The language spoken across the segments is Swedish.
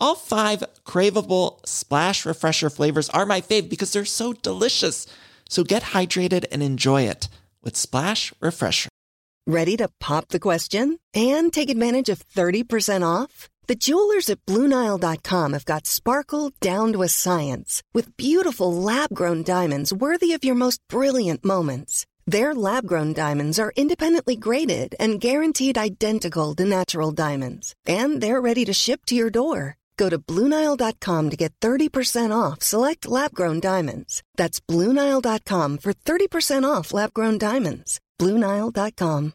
All five craveable Splash Refresher flavors are my fave because they're so delicious. So get hydrated and enjoy it with Splash Refresher. Ready to pop the question and take advantage of 30% off? The jewelers at BlueNile.com have got sparkle down to a science with beautiful lab grown diamonds worthy of your most brilliant moments. Their lab grown diamonds are independently graded and guaranteed identical to natural diamonds, and they're ready to ship to your door. Go to Bluenile.com to get 30% off select lab grown diamonds. That's Bluenile.com for 30% off lab grown diamonds. Bluenile.com.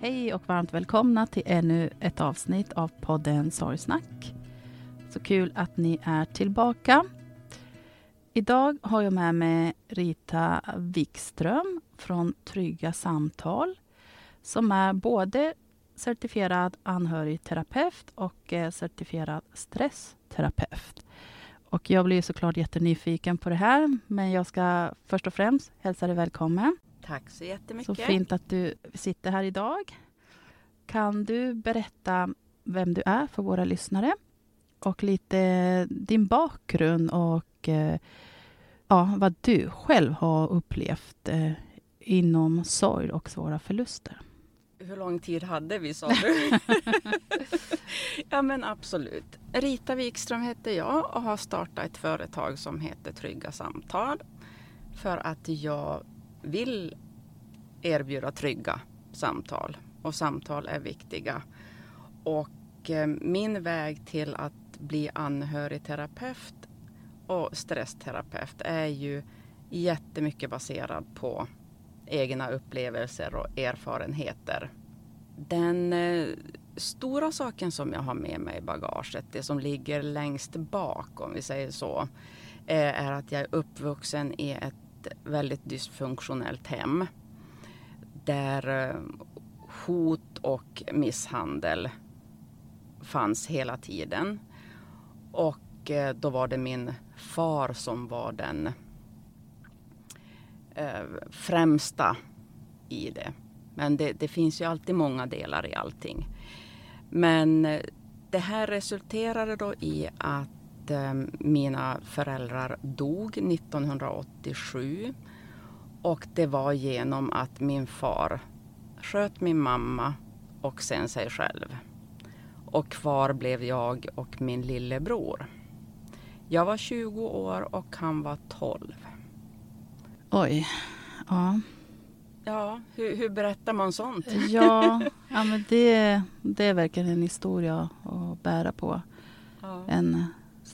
Hej och varmt välkomna till ännu ett avsnitt av podden Sorgsnack. Så kul att ni är tillbaka. Idag har jag med mig Rita Wikström från Trygga Samtal som är både certifierad anhörigterapeut och eh, certifierad stressterapeut. Och jag blir såklart jättenyfiken på det här, men jag ska först och främst hälsa dig välkommen. Tack så jättemycket. Så fint att du sitter här idag. Kan du berätta vem du är för våra lyssnare? Och lite din bakgrund och eh, ja, vad du själv har upplevt eh, inom sorg och svåra förluster. Hur lång tid hade vi sa du? ja men absolut. Rita Wikström heter jag och har startat ett företag som heter Trygga Samtal. För att jag vill erbjuda trygga samtal och samtal är viktiga. Och eh, min väg till att bli anhörigterapeut och stressterapeut är ju jättemycket baserad på egna upplevelser och erfarenheter. Den eh, stora saken som jag har med mig i bagaget, det som ligger längst bak om vi säger så, eh, är att jag är uppvuxen i ett väldigt dysfunktionellt hem. Där eh, hot och misshandel fanns hela tiden. Och eh, då var det min far som var den eh, främsta i det. Men det, det, finns ju alltid många delar i allting. Men det här resulterade då i att Eh, mina föräldrar dog 1987. Och det var genom att min far sköt min mamma och sen sig själv. Och kvar blev jag och min lillebror. Jag var 20 år och han var 12. Oj. Ja. Ja, hur, hur berättar man sånt? Ja, ja men det, det är verkligen en historia att bära på. Ja. En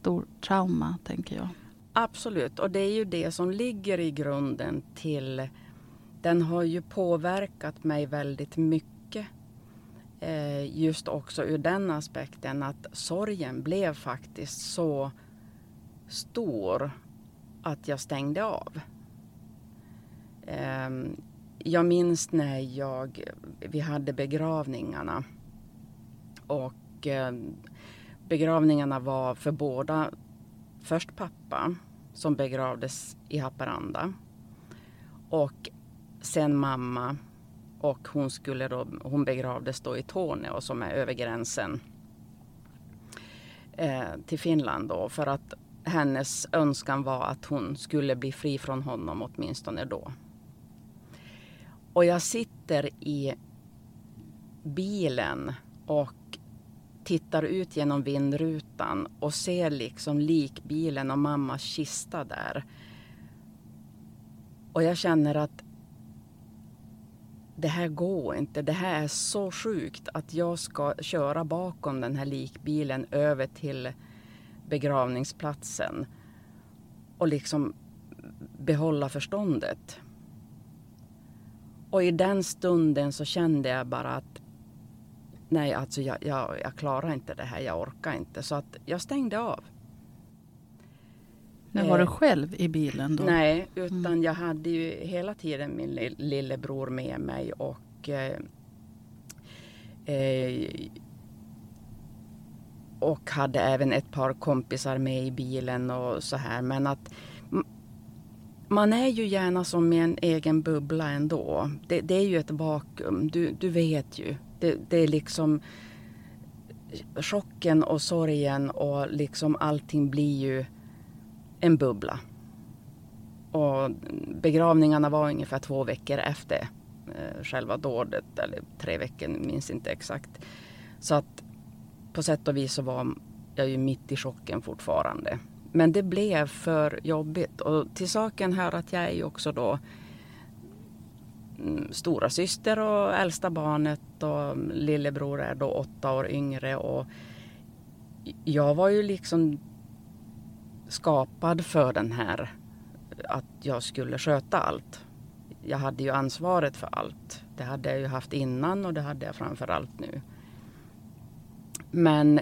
stor trauma, tänker jag. Absolut, och det är ju det som ligger i grunden till... Den har ju påverkat mig väldigt mycket. Eh, just också ur den aspekten att sorgen blev faktiskt så stor att jag stängde av. Eh, jag minns när jag, vi hade begravningarna. Och eh, begravningarna var för båda. Först pappa som begravdes i Haparanda. Och sen mamma. Och hon, skulle då, hon begravdes då i Torneå som är över gränsen eh, till Finland då. För att hennes önskan var att hon skulle bli fri från honom åtminstone då. Och jag sitter i bilen och tittar ut genom vindrutan och ser liksom likbilen och mammas kista där. Och jag känner att det här går inte. Det här är så sjukt att jag ska köra bakom den här likbilen över till begravningsplatsen och liksom behålla förståndet. Och i den stunden så kände jag bara att nej, alltså jag, jag, jag klarar inte det här, jag orkar inte. Så att jag stängde av. Men var du Eh, själv i bilen då? Nej, utan jag hade ju hela tiden min li- lillebror med mig och eh, eh, och hade även ett par kompisar med i bilen och så här. Men att man är ju gärna som i en egen bubbla ändå. Det, det är ju ett vakuum, du, du vet ju. Det, det är liksom chocken och sorgen och liksom allting blir ju en bubbla. Och begravningarna var ungefär två veckor efter eh, själva dådet, eller tre veckor, minns inte exakt. Så att på sätt och vis så var jag ju mitt i chocken fortfarande. Men det blev för jobbigt och till saken hör att jag är ju också då Mm, stora syster och äldsta barnet och lillebror är då åtta år yngre och jag var ju liksom skapad för den här att jag skulle sköta allt. Jag hade ju ansvaret för allt. Det hade jag ju haft innan och det hade jag framför allt nu. Men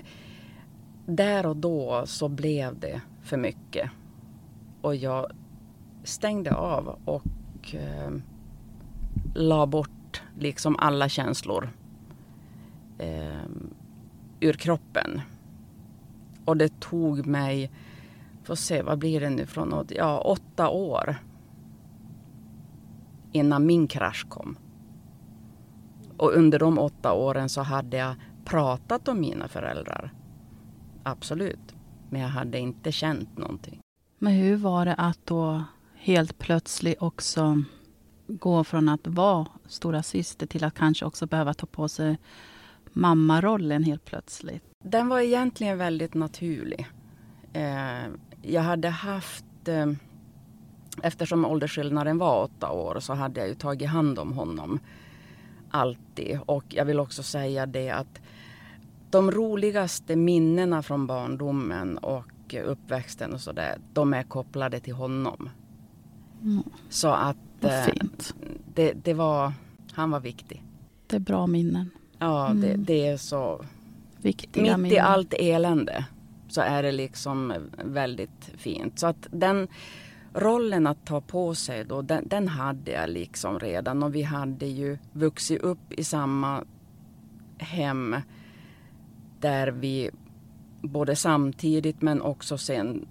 där och då så blev det för mycket. Och jag stängde av och eh, la bort liksom alla känslor eh, ur kroppen. Och det tog mig, får se vad blir det nu från, ja åtta år innan min krasch kom. Och under de åtta åren så hade jag pratat om mina föräldrar. Absolut. Men jag hade inte känt någonting. Men hur var det att då helt plötsligt också gå från att vara stora syster till att kanske också behöva ta på sig mammarollen helt plötsligt? Den var egentligen väldigt naturlig. Eh, jag hade haft, eh, eftersom åldersskillnaden var åtta år, så hade jag ju tagit hand om honom alltid. Och jag vill också säga det att de roligaste minnena från barndomen och uppväxten och sådär, de är kopplade till honom. Mm. Så att fint. det, det var, han var viktig. Det är bra minnen. Ja, det, Mm. det är så Viktiga mitt i minnen. allt elände så är det liksom väldigt fint. Så att den rollen att ta på sig då, den, den hade jag liksom redan. Och vi hade ju vuxit upp i samma hem där vi både samtidigt men också sen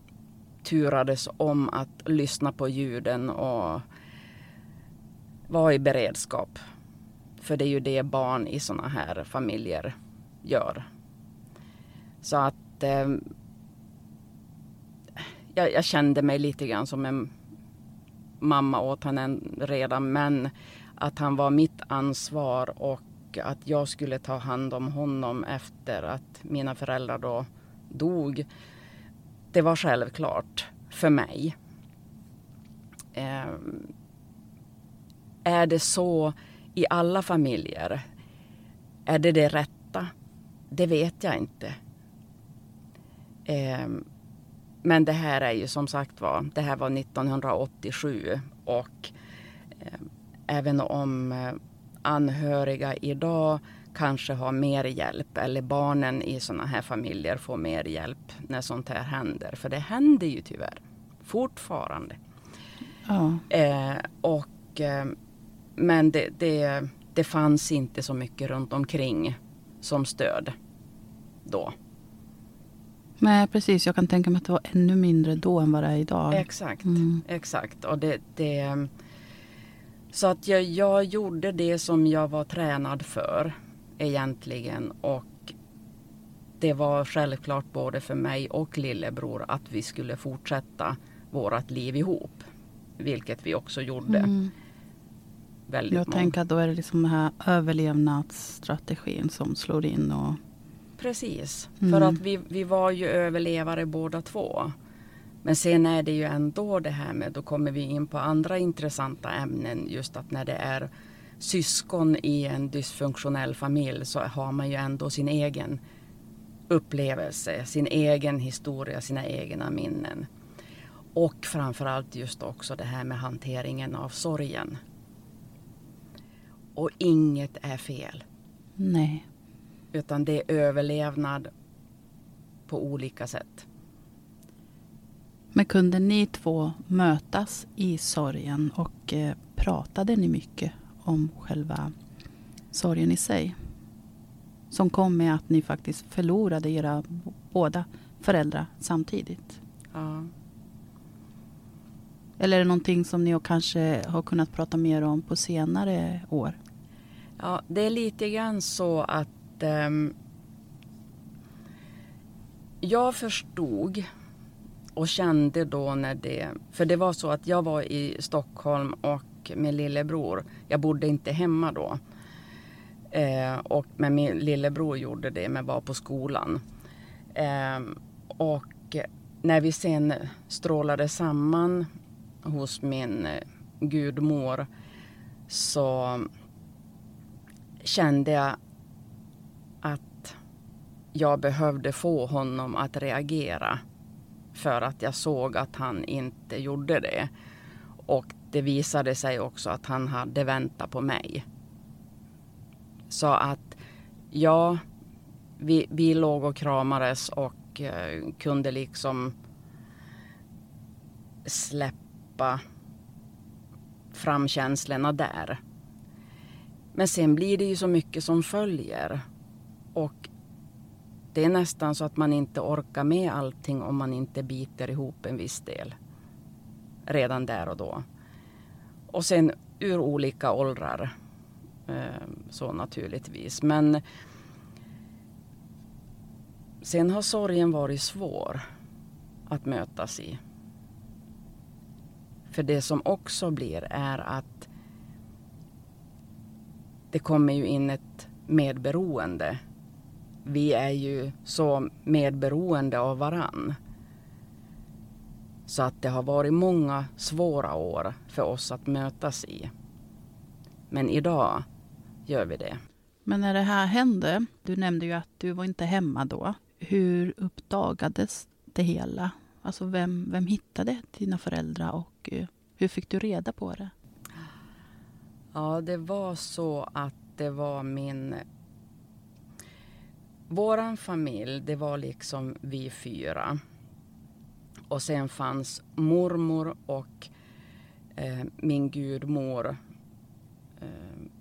turades om att lyssna på ljuden och vara i beredskap. För det är ju det barn i såna här familjer gör. Så att eh, jag, jag kände mig lite grann som en mamma åt honom redan men att han var mitt ansvar och och att jag skulle ta hand om honom efter att mina föräldrar då dog. Det var självklart för mig. Eh, är det så i alla familjer? Är det det rätta? Det vet jag inte. Eh, men det här är ju som sagt var, det här var 1987 och eh, även om eh, anhöriga idag kanske har mer hjälp eller barnen i sådana här familjer får mer hjälp när sånt här händer. För det händer ju tyvärr fortfarande. Ja. Eh, och, eh, men det, det, det fanns inte så mycket runt omkring som stöd då. Nej precis, jag kan tänka mig att det var ännu mindre då än vad det är idag. Exakt, mm. exakt. Och det, det, så att jag, jag gjorde det som jag var tränad för egentligen. Och det var självklart både för mig och lillebror att vi skulle fortsätta vårt liv ihop. Vilket vi också gjorde. Mm. Väldigt jag många. tänker att då är det liksom den här överlevnadsstrategin som slår in. Och... Precis, mm. för att vi, vi var ju överlevare båda två. Men sen är det ju ändå det här med, då kommer vi in på andra intressanta ämnen. Just att när det är syskon i en dysfunktionell familj så har man ju ändå sin egen upplevelse, sin egen historia, sina egna minnen. Och framförallt just också det här med hanteringen av sorgen. Och inget är fel. Nej. Utan det är överlevnad på olika sätt. Men kunde ni två mötas i sorgen och eh, pratade ni mycket om själva sorgen i sig? Som kom med att ni faktiskt förlorade era båda föräldrar samtidigt. Ja. Eller är det någonting som ni kanske har kunnat prata mer om på senare år? Ja, det är lite grann så att um, jag förstod och kände då när det... För det var så att jag var i Stockholm och med lillebror. Jag bodde inte hemma då. Eh, och, men min lillebror gjorde det, men var på skolan. Eh, och när vi sen strålade samman hos min eh, gudmor så kände jag att jag behövde få honom att reagera för att jag såg att han inte gjorde det. Och det visade sig också att han hade väntat på mig. Så att ja, vi, vi låg och kramades och eh, kunde liksom släppa fram känslorna där. Men sen blir det ju så mycket som följer. Och det är nästan så att man inte orkar med allting om man inte biter ihop en viss del. Redan där och då. Och sen ur olika åldrar. Eh, så naturligtvis. Men sen har sorgen varit svår att mötas i. För det som också blir är att det kommer ju in ett medberoende vi är ju så medberoende av varann. Så att det har varit många svåra år för oss att mötas i. Men idag gör vi det. Men när det här hände, du nämnde ju att du var inte hemma då. Hur uppdagades det hela? Alltså vem, vem hittade dina föräldrar och eh, hur fick du reda på det? Ja, det var så att det var min Våran familj, det var liksom vi fyra. Och sen fanns mormor och eh, min gudmor eh,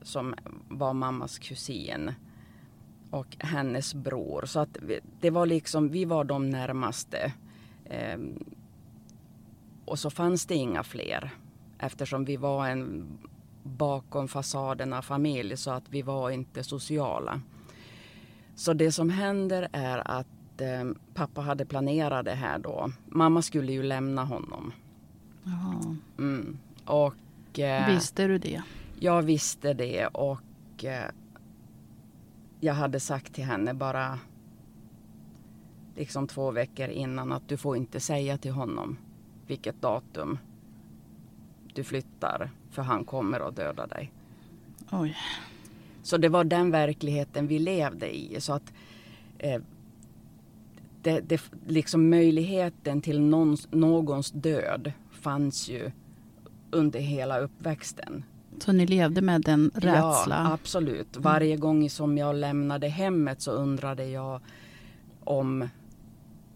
som var mammas kusin och hennes bror. Så att vi, det var liksom, vi var de närmaste. Eh, och så fanns det inga fler eftersom vi var en bakom fasaderna familj så att vi var inte sociala. Så det som händer är att eh, pappa hade planerat det här då. Mamma skulle ju lämna honom. Jaha. Mm. Och, eh, visste du det? Jag visste det och eh, jag hade sagt till henne bara liksom två veckor innan att du får inte säga till honom vilket datum du flyttar för han kommer att döda dig. Oj. Så det var den verkligheten vi levde i. Så att eh, det, det, liksom möjligheten till någons, någons död fanns ju under hela uppväxten. Så ni levde med den rädslan? Ja, absolut. Varje gång som jag lämnade hemmet så undrade jag om,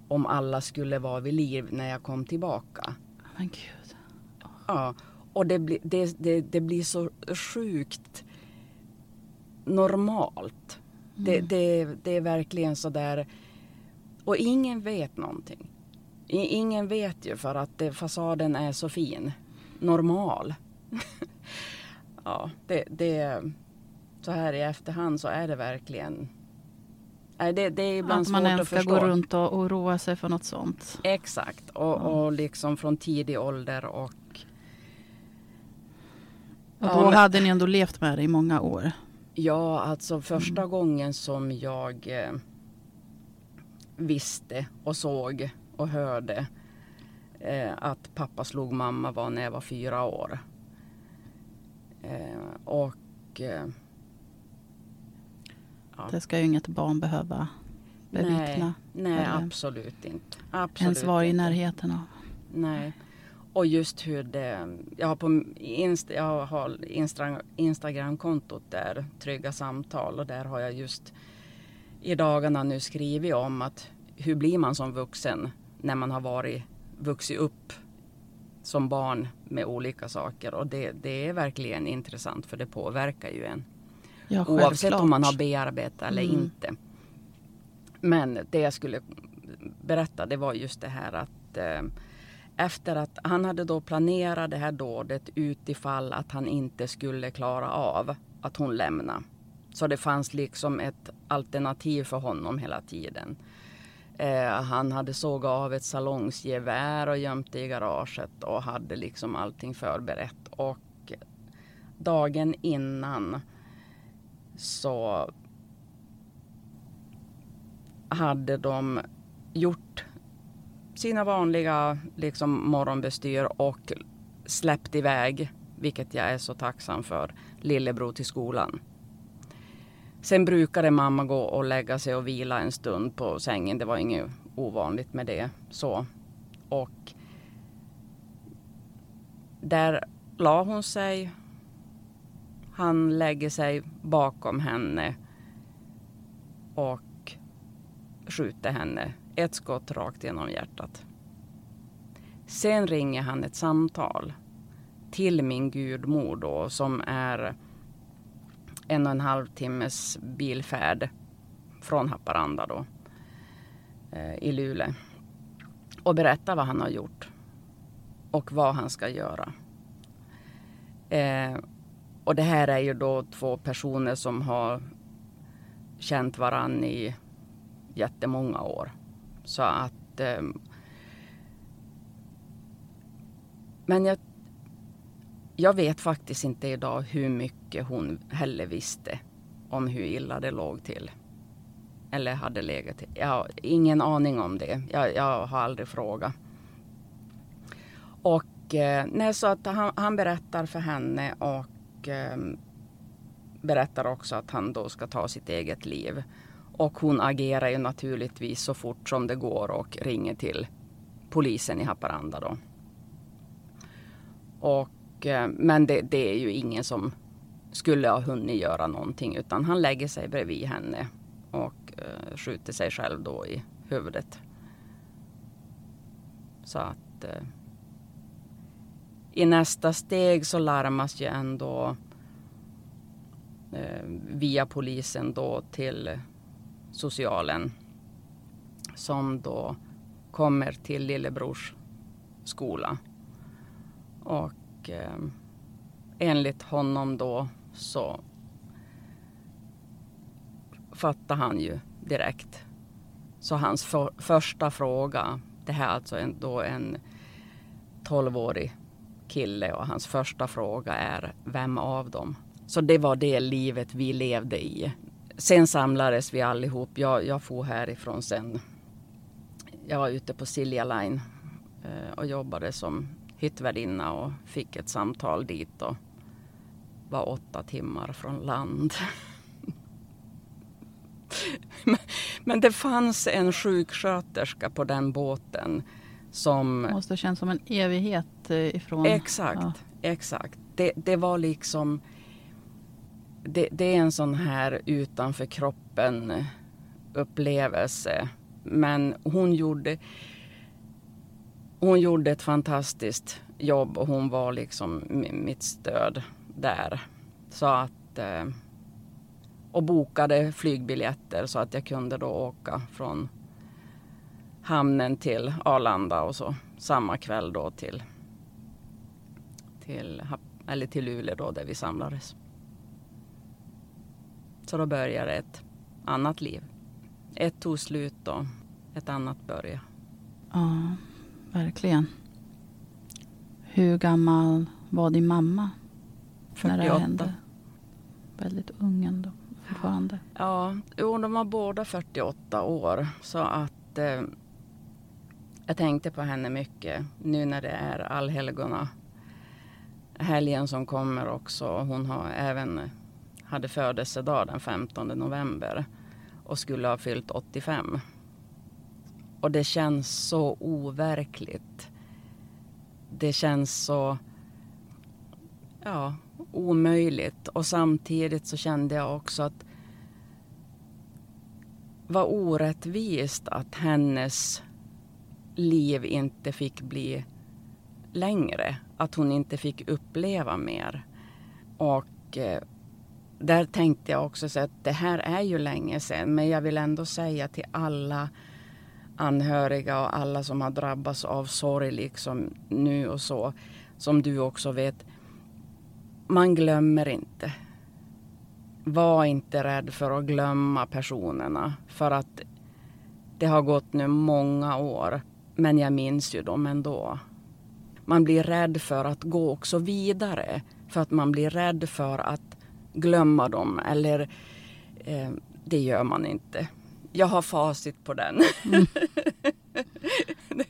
om alla skulle vara vid liv när jag kom tillbaka. Men gud. Ja, och det, bli, det, det, det blir så sjukt normalt. Det, det, det är verkligen så där. Och ingen vet någonting. Ingen vet ju för att fasaden är så fin. Normal. ja, det, det, så här i efterhand så är det verkligen... Det, det är ibland Att man svårt ens att ska förstå. gå runt och oroa sig för något sånt. Exakt, och, och liksom från tidig ålder och Och Ja, då men- hade ni ändå levt med det i många år. Ja, alltså första gången som jag eh, visste och såg och hörde eh, att pappa slog mamma var när jag var fyra år. Eh, och eh, Ja. Det ska ju inget barn behöva bevittna. nej, nej absolut inte. Absolut Ens vara i närheten av. Nej. Och just hur det... Jag har, på Inst, jag har Insta, Instagramkontot där, Trygga samtal. Och där har jag just i dagarna nu skrivit om att hur blir man som vuxen när man har varit vuxit upp som barn med olika saker. Och det, det är verkligen intressant för det påverkar ju en. Ja, Oavsett om man har bearbetat eller Mm. inte. Men det jag skulle berätta det var just det här att eh, efter att han hade då planerat det här dådet utifall att han inte skulle klara av att hon lämnade. Så det fanns liksom ett alternativ för honom hela tiden. Eh, han hade sågat av ett salongsgevär och gömt det i garaget och hade liksom allting förberett. Och dagen innan så hade de gjort sina vanliga liksom, morgonbestyr och släppt iväg, vilket jag är så tacksam för, lillebror till skolan. Sen brukade mamma gå och lägga sig och vila en stund på sängen. Det var inget ovanligt med det. så. Och där la hon sig. Han lägger sig bakom henne och skjuter henne. Ett skott rakt genom hjärtat. Sen ringer han ett samtal till min gudmor då som är en och en halv timmes bilfärd från Haparanda då eh, i Luleå och berättar vad han har gjort och vad han ska göra. Eh, och det här är ju då två personer som har känt varann i jättemånga år. Så att... Eh, men jag, jag vet faktiskt inte idag hur mycket hon heller visste om hur illa det låg till. Eller hade legat till. Jag har ingen aning om det. Jag, jag har aldrig frågat. Och eh, nej, så att han, han berättar för henne och eh, berättar också att han då ska ta sitt eget liv. Och hon agerar ju naturligtvis så fort som det går och ringer till polisen i Haparanda då. Och, eh, men det, det är ju ingen som skulle ha hunnit göra någonting utan han lägger sig bredvid henne och eh, skjuter sig själv då i huvudet. Så att eh, i nästa steg så larmas ju ändå eh, via polisen då till socialen som då kommer till lillebrors skola. Och eh, enligt honom då så fattar han ju direkt. Så hans för, första fråga, det här är alltså en, då en 12-årig kille och hans första fråga är vem av dem? Så det var det livet vi levde i sen samlades vi allihop. Jag, jag for härifrån sen. Jag var ute på Silja Line eh, och jobbade som hyttvärdinna och fick ett samtal dit och var åtta timmar från land. Men det fanns en sjuksköterska på den båten som... Det måste kännas som en evighet eh, ifrån... Exakt, ja. exakt. Det, det var liksom... Det, det, är en sån här utanför kroppen eh, upplevelse. Men hon gjorde, hon gjorde ett fantastiskt jobb och hon var liksom mitt stöd där. Så att... Eh, och bokade flygbiljetter så att jag kunde då åka från hamnen till Arlanda och så samma kväll då till, till, eller till Luleå då där vi samlades. Så då började ett annat liv. Ett tog slut och ett annat började. Ja, verkligen. Hur gammal var din mamma 48. när det hände? Väldigt ung ändå fortfarande. Ja, jo, de var båda 48 år. Så att eh, jag tänkte på henne mycket nu när det är allhelgona helgen som kommer också. Hon har även hade födelsedag den 15 november och skulle ha fyllt 85. Och det känns så overkligt. Det känns så ja, omöjligt. Och samtidigt så kände jag också att vad orättvist att hennes liv inte fick bli längre. Att hon inte fick uppleva mer. Och eh, där tänkte jag också så att det här är ju länge sedan men jag vill ändå säga till alla anhöriga och alla som har drabbats av sorg liksom nu och så. Som du också vet. Man glömmer inte. Var inte rädd för att glömma personerna. För att det har gått nu många år. Men jag minns ju dem ändå. Man blir rädd för att gå också vidare. För att man blir rädd för att glömma dem. Eller eh, det gör man inte. Jag har facit på den. Mm.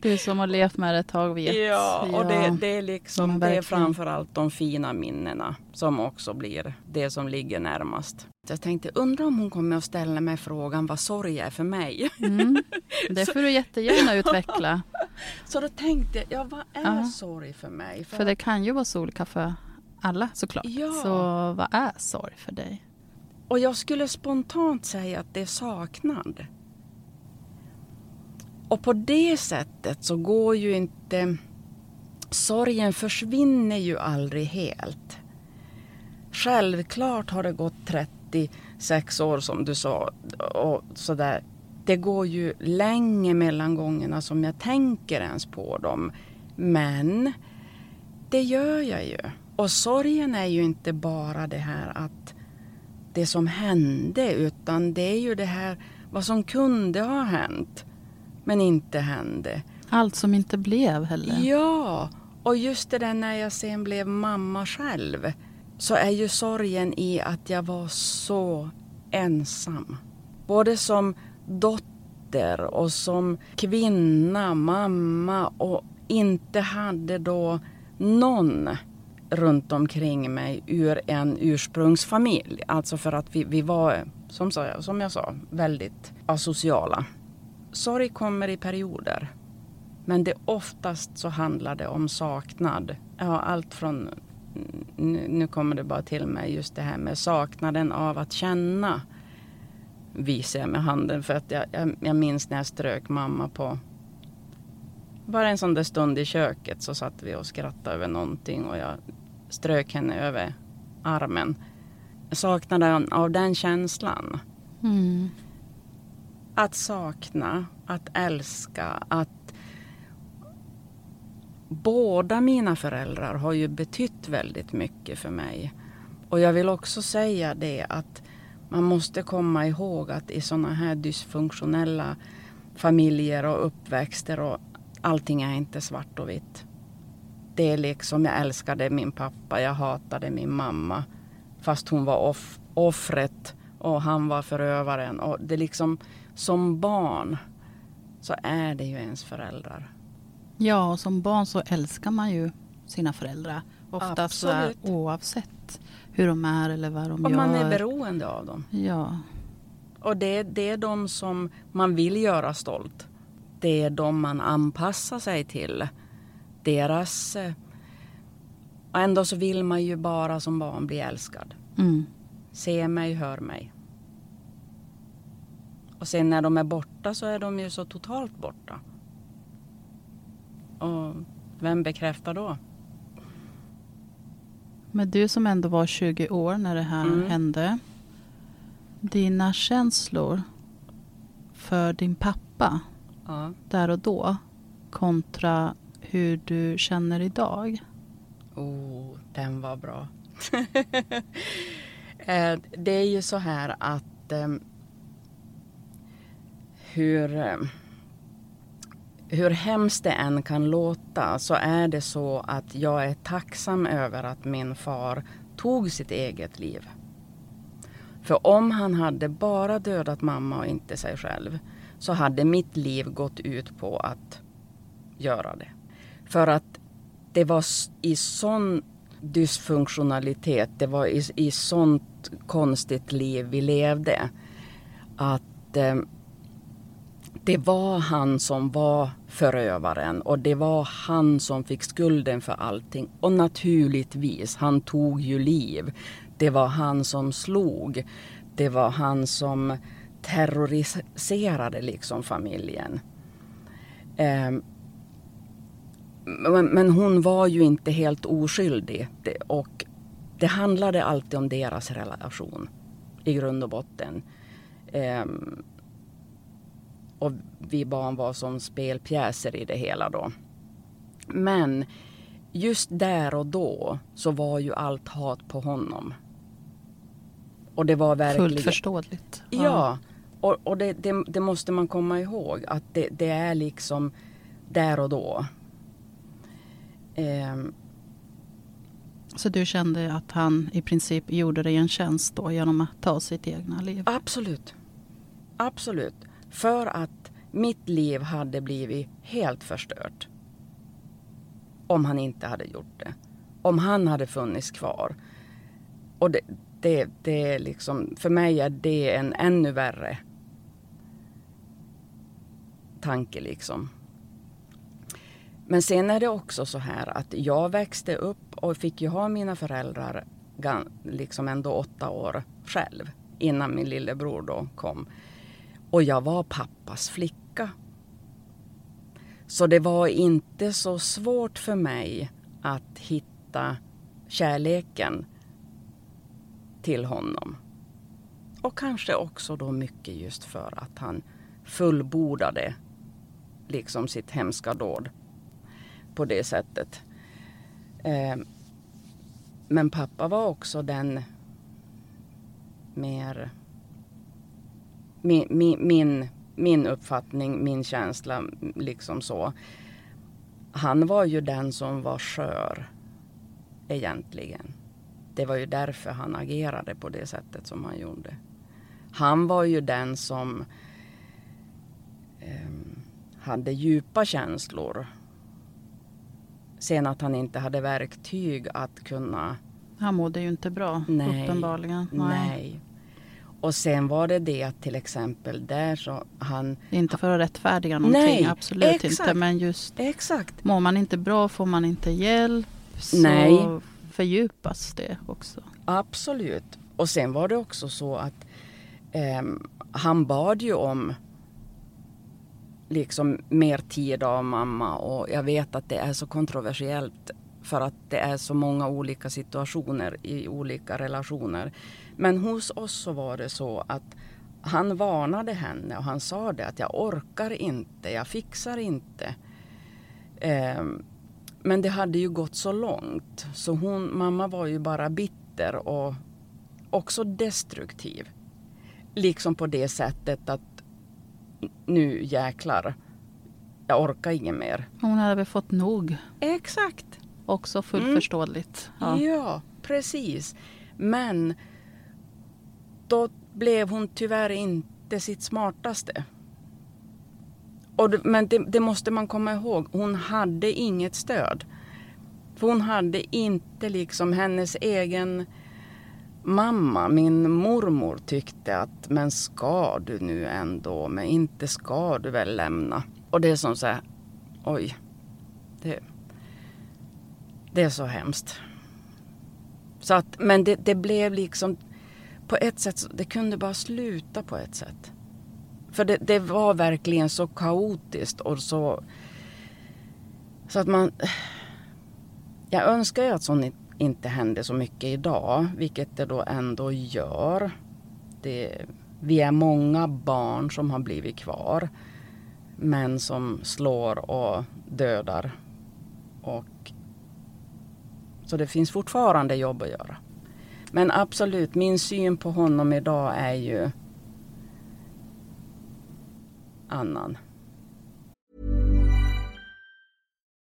Du som har levt med det ett tag vet. Ja, och det, det, är liksom, det är framförallt de fina minnena som också blir det som ligger närmast. Jag tänkte, undra om hon kommer att ställa mig frågan vad sorg är för mig. Mm, det får du jättegärna utveckla. Så då tänkte jag, ja vad är ja. sorg för mig? För, för det kan ju vara solka för alla såklart. Ja. Så vad är sorg för dig? Och jag skulle spontant säga att det är saknad. Och på det sättet så går ju inte... Sorgen försvinner ju aldrig helt. Självklart har det gått 36 år som du sa. Och sådär. Det går ju länge mellan gångerna som jag tänker ens på dem. Men det gör jag ju. Och sorgen är ju inte bara det här att det som hände utan det är ju det här vad som kunde ha hänt men inte hände. Allt som inte blev heller. Ja, och just det där när jag sen blev mamma själv så är ju sorgen i att jag var så ensam. Både som dotter och som kvinna, mamma och inte hade då någon runt omkring mig ur en ursprungsfamilj. Alltså för att vi, vi var, som, som jag sa, väldigt asociala. Sorg kommer i perioder. Men det oftast så handlar det om saknad. Ja, allt från, nu kommer det bara till mig, just det här med saknaden av att känna. Visar jag med handen för att jag, jag, jag minns när jag strök mamma på bara en sån där stund i köket så satt vi och skrattade över någonting och jag strök henne över armen. Saknaden av den känslan. Mm. Att sakna, att älska, att Båda mina föräldrar har ju betytt väldigt mycket för mig. Och jag vill också säga det att man måste komma ihåg att i sådana här dysfunktionella familjer och uppväxter och allting är inte svart och vitt. Det är liksom, jag älskade min pappa, jag hatade min mamma. Fast hon var off offret och han var förövaren. Och det liksom, som barn så är det ju ens föräldrar. Ja, och som barn så älskar man ju sina föräldrar. Oftast Absolut. oavsett hur de är eller vad de Och gör. man är beroende av dem. Ja, Och det, det är de som man vill göra stolt. Det är de man anpassar sig till. Deras... eh, Och ändå så vill man ju bara som barn bli älskad. mm. Se mig, hör mig. Och sen när de är borta så är de ju så totalt borta. Och vem bekräftar då? Men du som ändå var 20 år när det här Mm. hände. Dina känslor för din pappa Ja. där och då kontra hur du känner idag. Oh, den var bra. Eh, det är ju så här att eh, hur, eh, hur hemskt det än kan låta så är det så att jag är tacksam över att min far tog sitt eget liv. För om han hade bara dödat mamma och inte sig själv så hade mitt liv gått ut på att göra det. För att det var i sån dysfunktionalitet, det var i, i sånt konstigt liv vi levde. Att eh, det var han som var förövaren och det var han som fick skulden för allting. Och naturligtvis, han tog ju liv. Det var han som slog. Det var han som terroriserade liksom familjen. Eh, men, hon var ju inte helt oskyldig. Det, och det handlade alltid om deras relation i grund och botten. Ehm, och vi barn var som spelpjäser i det hela då. Men just där och då så var ju allt hat på honom. Och det var verkligen... Fullt förståeligt. Ja, och, och det, det, det måste man komma ihåg att det, det är liksom där och då. Ehm, Så du kände att han i princip gjorde dig en tjänst då genom att ta sitt egna liv? absolut. Absolut. För att mitt liv hade blivit helt förstört. Om han inte hade gjort det. Om han hade funnits kvar. Och det, det, det är liksom, för mig är det en ännu värre tanke liksom. Men sen är det också så här att jag växte upp och fick ju ha mina föräldrar liksom ändå åtta år själv innan min lillebror då kom. Och jag var pappas flicka. Så det var inte så svårt för mig att hitta kärleken till honom. Och kanske också då mycket just för att han fullbordade liksom sitt hemska dåd på det sättet. Eh, men pappa var också den mer min, min, min, min uppfattning, min känsla, liksom så. Han var ju den som var skör egentligen. Det var ju därför han agerade på det sättet som han gjorde. Han var ju den som eh, hade djupa känslor. Sen att han inte hade verktyg att kunna Han mådde ju inte bra Nej. uppenbarligen. Nej. Och sen var det det att till exempel där så han... Inte för att rättfärdiga någonting, Nej, absolut inte. exakt. Men just Exakt. mår man inte bra, får man inte hjälp så Nej. fördjupas det också. Absolut. Och sen var det också så att ehm, han bad ju om liksom mer tid av mamma och jag vet att det är så kontroversiellt för att det är så många olika situationer i olika relationer. Men hos oss så var det så att han varnade henne och han sa det att jag orkar inte, jag fixar inte. Ehm, men det hade ju gått så långt så hon, mamma var ju bara bitter och också destruktiv. Liksom på det sättet att nu jäklar, jag orkar inget mer. Hon hade väl fått nog. Exakt. Också fullt Mm. förståeligt. Ja. Ja. precis. Men då blev hon tyvärr inte sitt smartaste. Och det, men det, det, måste man komma ihåg, hon hade inget stöd. För hon hade inte liksom hennes egen mamma, min mormor tyckte att men ska du nu ändå, men inte ska du väl lämna. Och det är som så här, oj. Det, det är så hemskt. Så att, men det, det blev liksom på ett sätt, det kunde bara sluta på ett sätt. För det, det var verkligen så kaotiskt och så... Så att man... Jag önskar ju att sånt inte händer så mycket idag, vilket det då ändå gör. Det, vi är många barn som har blivit kvar. Män som slår och dödar. Och, så det finns fortfarande jobb att göra. Men absolut, min syn på honom idag är ju annan.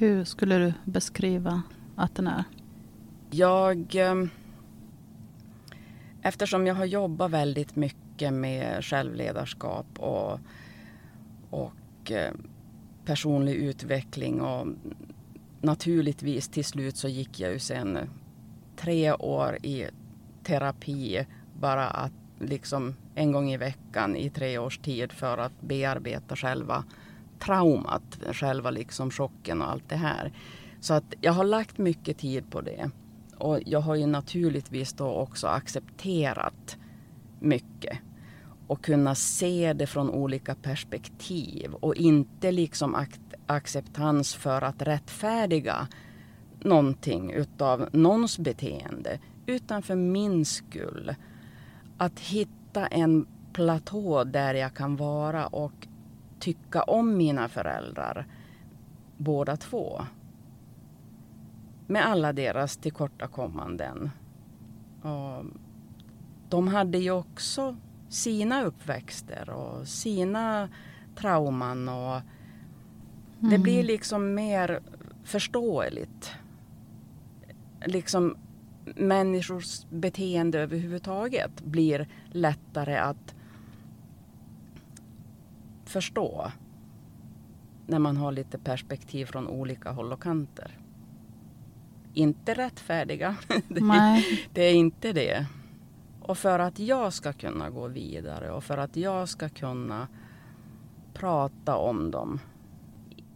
Hur skulle du beskriva att den är? Jag... Ehm, eftersom jag har jobbat väldigt mycket med självledarskap och, och eh, personlig utveckling och naturligtvis till slut så gick jag ju sen tre år i terapi bara att liksom en gång i veckan i tre års tid för att bearbeta själva traumat, själva liksom chocken och allt det här. Så att jag har lagt mycket tid på det. Och jag har ju naturligtvis då också accepterat mycket. Och kunna se det från olika perspektiv och inte liksom acceptans för att rättfärdiga någonting utav någons beteende. Utan för min skull. Att hitta en platå där jag kan vara och tycka om mina föräldrar. Båda två. Med alla deras tillkortakommanden. Och de hade ju också sina uppväxter och sina trauman. Och Det blir liksom mer förståeligt. Liksom människors beteende överhuvudtaget blir lättare att förstå när man har lite perspektiv från olika håll och kanter. Inte rättfärdiga, det, det är inte det. Och för att jag ska kunna gå vidare och för att jag ska kunna prata om dem.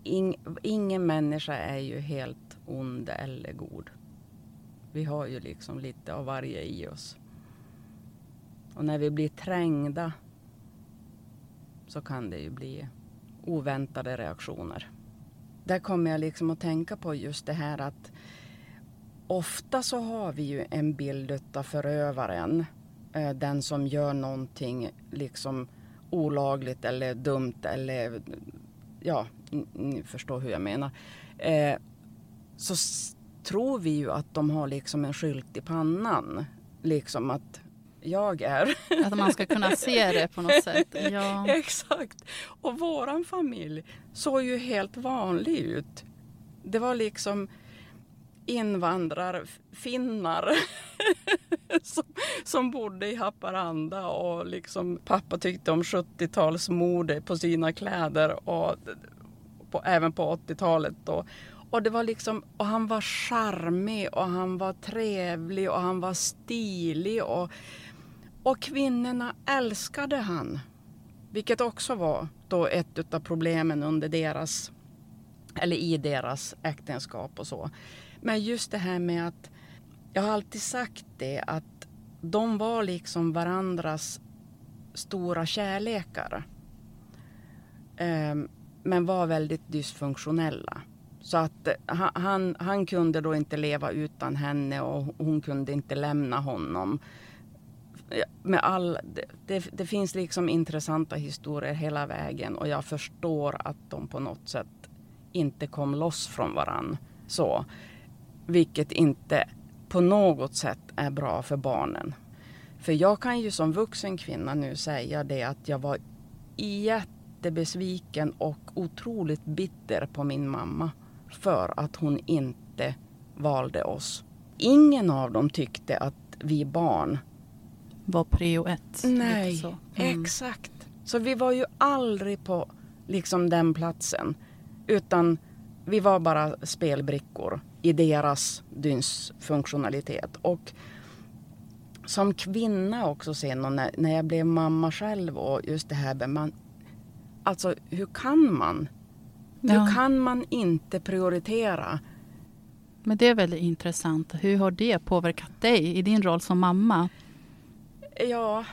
Ing, ingen människa är ju helt ond eller god. Vi har ju liksom lite av varje i oss. Och när vi blir trängda så kan det ju bli oväntade reaktioner. Där kommer jag liksom att tänka på just det här att ofta så har vi ju en bild av förövaren, eh, den som gör någonting liksom olagligt eller dumt eller ja, ni förstår hur jag menar. Eh, så tror vi ju att de har liksom en skylt i pannan. Liksom att jag är Att man ska kunna se det på något sätt. Ja. Exakt. Och våran familj såg ju helt vanlig ut. Det var liksom invandrarfinnar som, som bodde i Haparanda och liksom pappa tyckte om 70-talsmode på sina kläder och på, även på 80-talet. Och, Och det var liksom, och han var charmig och han var trevlig och han var stilig och, och kvinnorna älskade han. Vilket också var då ett av problemen under deras, eller i deras äktenskap och så. Men just det här med att, jag har alltid sagt det att de var liksom varandras stora kärlekar. Ehm, men var väldigt dysfunktionella. Så att eh, han, han kunde då inte leva utan henne och hon kunde inte lämna honom. Med all, det, det, finns liksom intressanta historier hela vägen och jag förstår att de på något sätt inte kom loss från varann. Så, vilket inte på något sätt är bra för barnen. För jag kan ju som vuxen kvinna nu säga det att jag var jättebesviken och otroligt bitter på min mamma för att hon inte valde oss. Ingen av dem tyckte att vi barn var prio ett. Nej, så. Mm. exakt. Så vi var ju aldrig på liksom den platsen. Utan vi var bara spelbrickor i deras dysfunktionalitet. Och som kvinna också sen när, när jag blev mamma själv och just det här med man, Alltså hur kan man Ja. Hur kan man inte prioritera? Men det är väldigt intressant. Hur har det påverkat dig i din roll som mamma? Ja,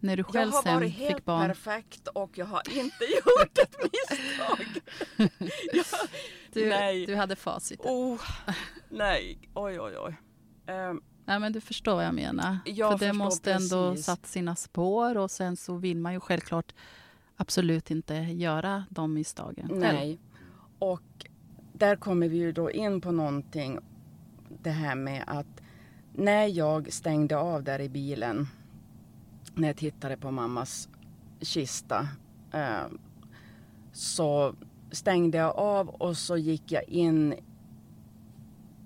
när du själv jag har varit helt barn. perfekt och jag har inte gjort ett misstag. jag, du, nej. du hade facit. Oh, nej, oj oj oj. Um, Nej, men du förstår vad jag menar. Jag För det måste precis. ändå satt sina spår och sen så vill man ju självklart absolut inte göra de misstagen. Nej. Och där kommer vi ju då in på någonting. Det här med att när jag stängde av där i bilen. När jag tittade på mammas kista. Eh, så stängde jag av och så gick jag in.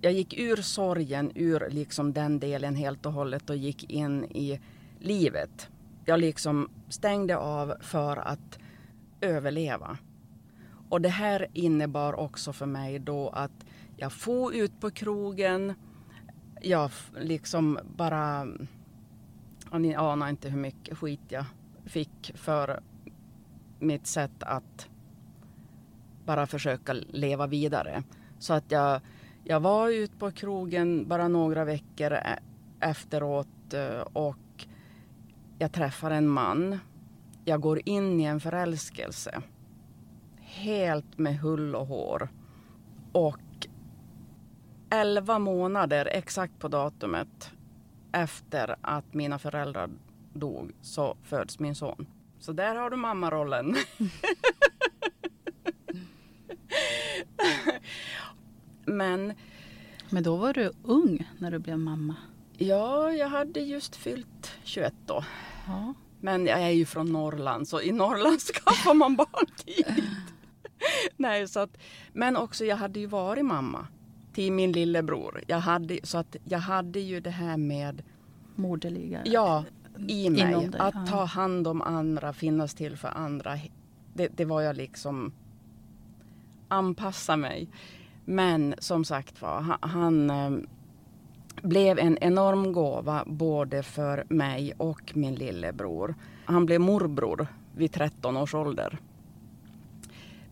Jag gick ur sorgen, ur liksom den delen helt och hållet och gick in i livet jag liksom stängde av för att överleva. Och det här innebar också för mig då att jag for ut på krogen. Jag liksom bara... Och ni anar inte hur mycket skit jag fick för mitt sätt att bara försöka leva vidare. Så att jag, jag var ute på krogen bara några veckor efteråt eh, och jag träffar en man. Jag går in i en förälskelse. Helt med hull och hår. Och elva månader, exakt på datumet, efter att mina föräldrar dog så föds min son. Så där har du mammarollen. Men... Men då var du ung när du blev mamma? Ja, jag hade just fyllt 21 då. Ja. Men jag är ju från Norrland så i Norrland skaffar man barn tidigt. Nej, så att, men också jag hade ju varit mamma till min lillebror. Jag hade, så att jag hade ju det här med Moderliga? Ja, i mig. Det, att ja. ta hand om andra, finnas till för andra. Det, det var jag liksom anpassa mig. Men som sagt var, han, han ehm, blev en enorm gåva både för mig och min lillebror. Han blev morbror vid 13 års ålder.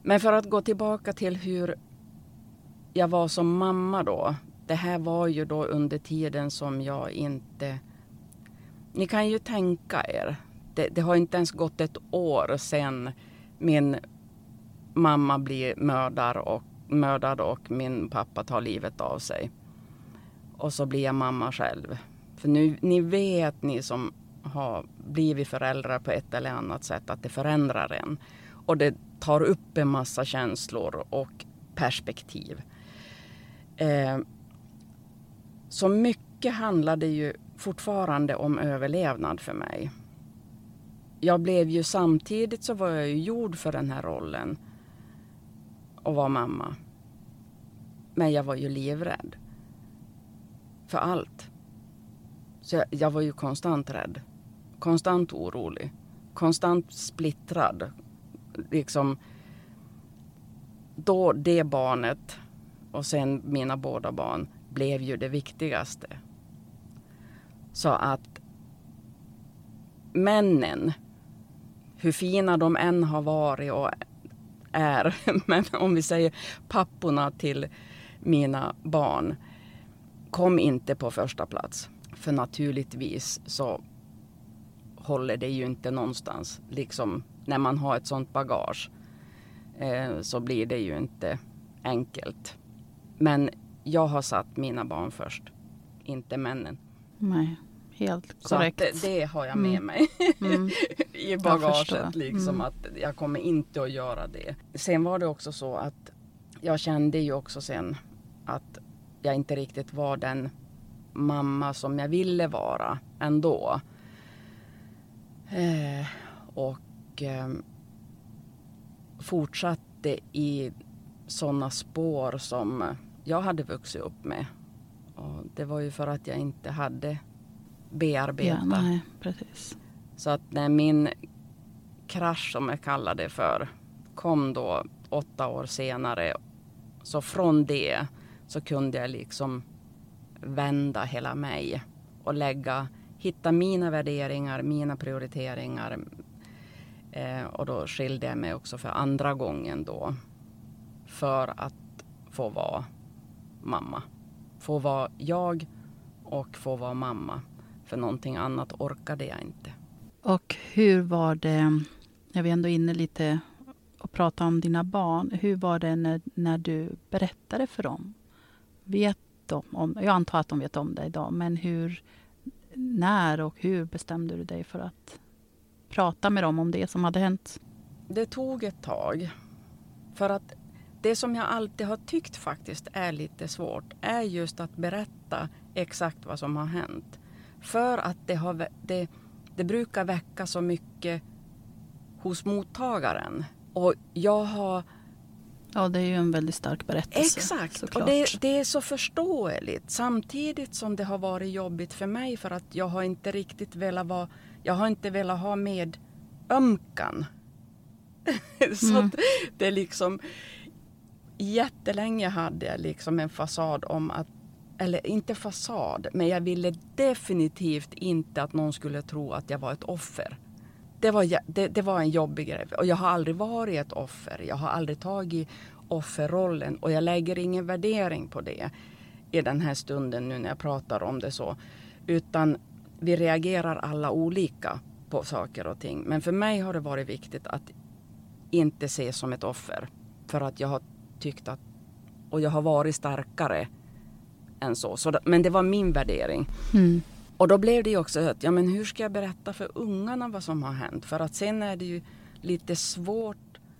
Men för att gå tillbaka till hur jag var som mamma då. Det här var ju då under tiden som jag inte... Ni kan ju tänka er. Det, det har inte ens gått ett år sedan min mamma blir mördad och, mördad och min pappa tar livet av sig och så blir jag mamma själv. För nu, ni vet ni som har blivit föräldrar på ett eller annat sätt att det förändrar en. Och det tar upp en massa känslor och perspektiv. Eh, så mycket handlade ju fortfarande om överlevnad för mig. Jag blev ju samtidigt så var jag ju gjord för den här rollen och var mamma. Men jag var ju livrädd för allt. Så jag, jag var ju konstant rädd. Konstant orolig. Konstant splittrad. Liksom då det barnet och sen mina båda barn blev ju det viktigaste. Så att männen, hur fina de än har varit och är, men om vi säger papporna till mina barn, kom inte på första plats. För naturligtvis så håller det ju inte någonstans. Liksom när man har ett sånt bagage eh, så blir det ju inte enkelt. Men jag har satt mina barn först, inte männen. Nej, helt Så korrekt. att det, det har jag med Mm. mig Mm. i bagaget. Liksom Mm. att jag kommer inte att göra det. Sen var det också så att jag kände ju också sen att jag inte riktigt var den mamma som jag ville vara ändå. Eh, och eh, fortsatte i sådana spår som jag hade vuxit upp med. Och det var ju för att jag inte hade bearbetat. Ja, nej, precis. Så att när min krasch, som jag kallar det för, kom då åtta år senare. Så från det så kunde jag liksom vända hela mig och lägga, hitta mina värderingar, mina prioriteringar. Eh, och då skilde jag mig också för andra gången då. För att få vara mamma. Få vara jag och få vara mamma. För någonting annat orkade jag inte. Och hur var det, jag är ändå inne lite och prata om dina barn. Hur var det när, när du berättade för dem? Vet de om, jag antar att de vet om det idag, men hur, när och hur bestämde du dig för att prata med dem om det som hade hänt? Det tog ett tag. För att det som jag alltid har tyckt faktiskt är lite svårt är just att berätta exakt vad som har hänt. För att det, har, det, det brukar väcka så mycket hos mottagaren. Och jag har Ja, det är ju en väldigt stark berättelse. Exakt, såklart. och det, det är så förståeligt. Samtidigt som det har varit jobbigt för mig för att jag har inte riktigt velat vara, jag har inte velat ha med ömkan. så Mm. det är liksom, jättelänge hade jag liksom en fasad om att, eller inte fasad, men jag ville definitivt inte att någon skulle tro att jag var ett offer. Det var, det, det var en jobbig grej. Och jag har aldrig varit ett offer. Jag har aldrig tagit offerrollen. Och jag lägger ingen värdering på det i den här stunden nu när jag pratar om det så. Utan vi reagerar alla olika på saker och ting. Men för mig har det varit viktigt att inte se som ett offer. För att jag har tyckt att, och jag har varit starkare än så. så men det var min värdering. Mm. Och då blev det ju också att, ja men hur ska jag berätta för ungarna vad som har hänt? För att sen är det ju lite svårt.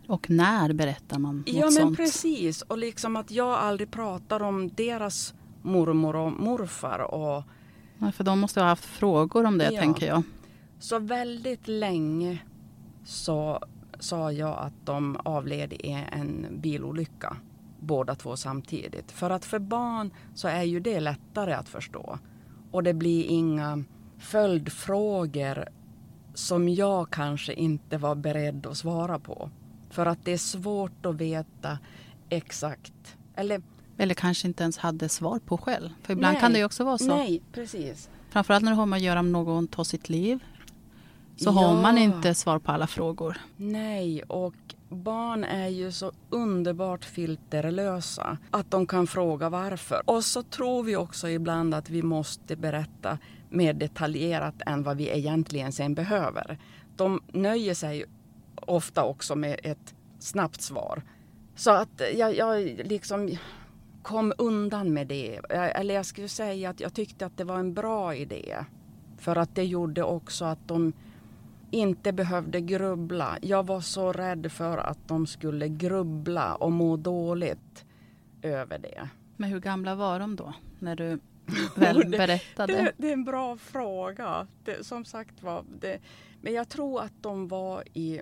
Och när berättar man något Ja men sånt? precis. Och liksom att jag aldrig pratar om deras mormor och morfar. Och Ja, för de måste ha haft frågor om det, Ja. tänker jag. så väldigt länge så sa jag att de avled i en bilolycka. Båda två samtidigt. För att för barn så är ju det lättare att förstå. Och det blir inga följdfrågor som jag kanske inte var beredd att svara på. För att det är svårt att veta exakt. Eller Eller kanske inte ens hade svar på själv. För ibland Nej. kan det ju också vara så. nej, precis. Framförallt när det har med att göra om någon tar sitt liv. Så Ja. har man inte svar på alla frågor. Nej, och barn är ju så underbart filterlösa att de kan fråga varför. Och så tror vi också ibland att vi måste berätta mer detaljerat än vad vi egentligen sen behöver. De nöjer sig ofta också med ett snabbt svar. Så att jag, jag liksom kom undan med det. Eller jag skulle säga att jag tyckte att det var en bra idé. För att det gjorde också att de inte behövde grubbla. Jag var så rädd för att de skulle grubbla och må dåligt över det. Men hur gamla var de då? När du väl berättade? Det, det är en bra fråga. Det, som sagt var, men jag tror att de var i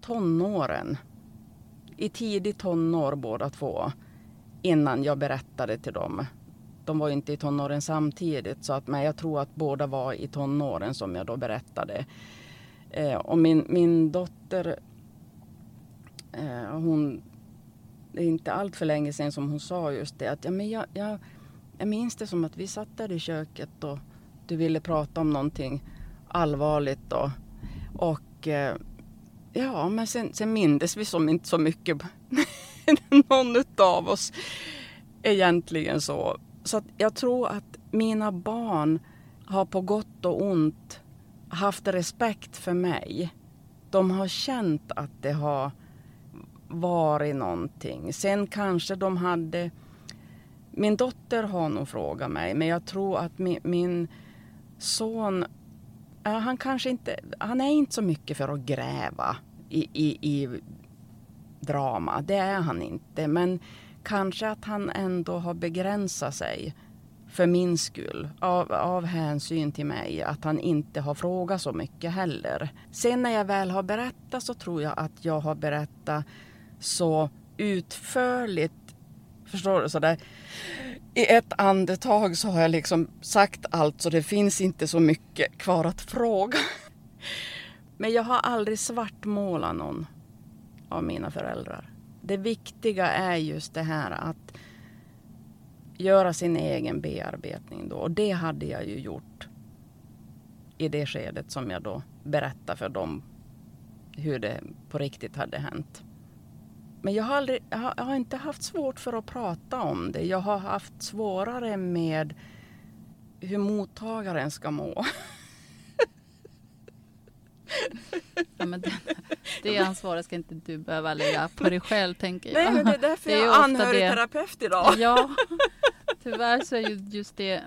tonåren. I tidig tonår båda två. Innan jag berättade till dem. De var inte i tonåren samtidigt. Så att, men jag tror att båda var i tonåren som jag då berättade. Eh, och min, min dotter, eh, hon det är inte allt för länge sedan som hon sa just det att ja, men jag, jag, jag minns det som att vi satt där i köket och du ville prata om någonting allvarligt och, Och eh, ja, men sen, sen mindes vi som inte så mycket någon av oss egentligen så. Så att jag tror att mina barn har på gott och ont haft respekt för mig. De har känt att det har varit någonting. Sen kanske de hade... Min dotter har nog frågat mig, men jag tror att min, min son... Han kanske inte... Han är inte så mycket för att gräva i, i, i drama. Det är han inte. Men kanske att han ändå har begränsat sig för min skull, av, av hänsyn till mig, att han inte har frågat så mycket heller. Sen när jag väl har berättat så tror jag att jag har berättat så utförligt, förstår du, sådär. I ett andetag så har jag liksom sagt allt så det finns inte så mycket kvar att fråga. Men jag har aldrig svartmålat någon av mina föräldrar. Det viktiga är just det här att göra sin egen bearbetning då. Och det hade jag ju gjort i det skedet som jag då berättade för dem hur det på riktigt hade hänt. Men jag har, aldrig, jag har, jag har inte haft svårt för att prata om det. Jag har haft svårare med hur mottagaren ska må. Ja, men det, det ansvaret ska inte du behöva lägga på dig själv tänker jag. Nej, men det är därför det är jag är anhörigterapeut idag. Ja, tyvärr så är ju just det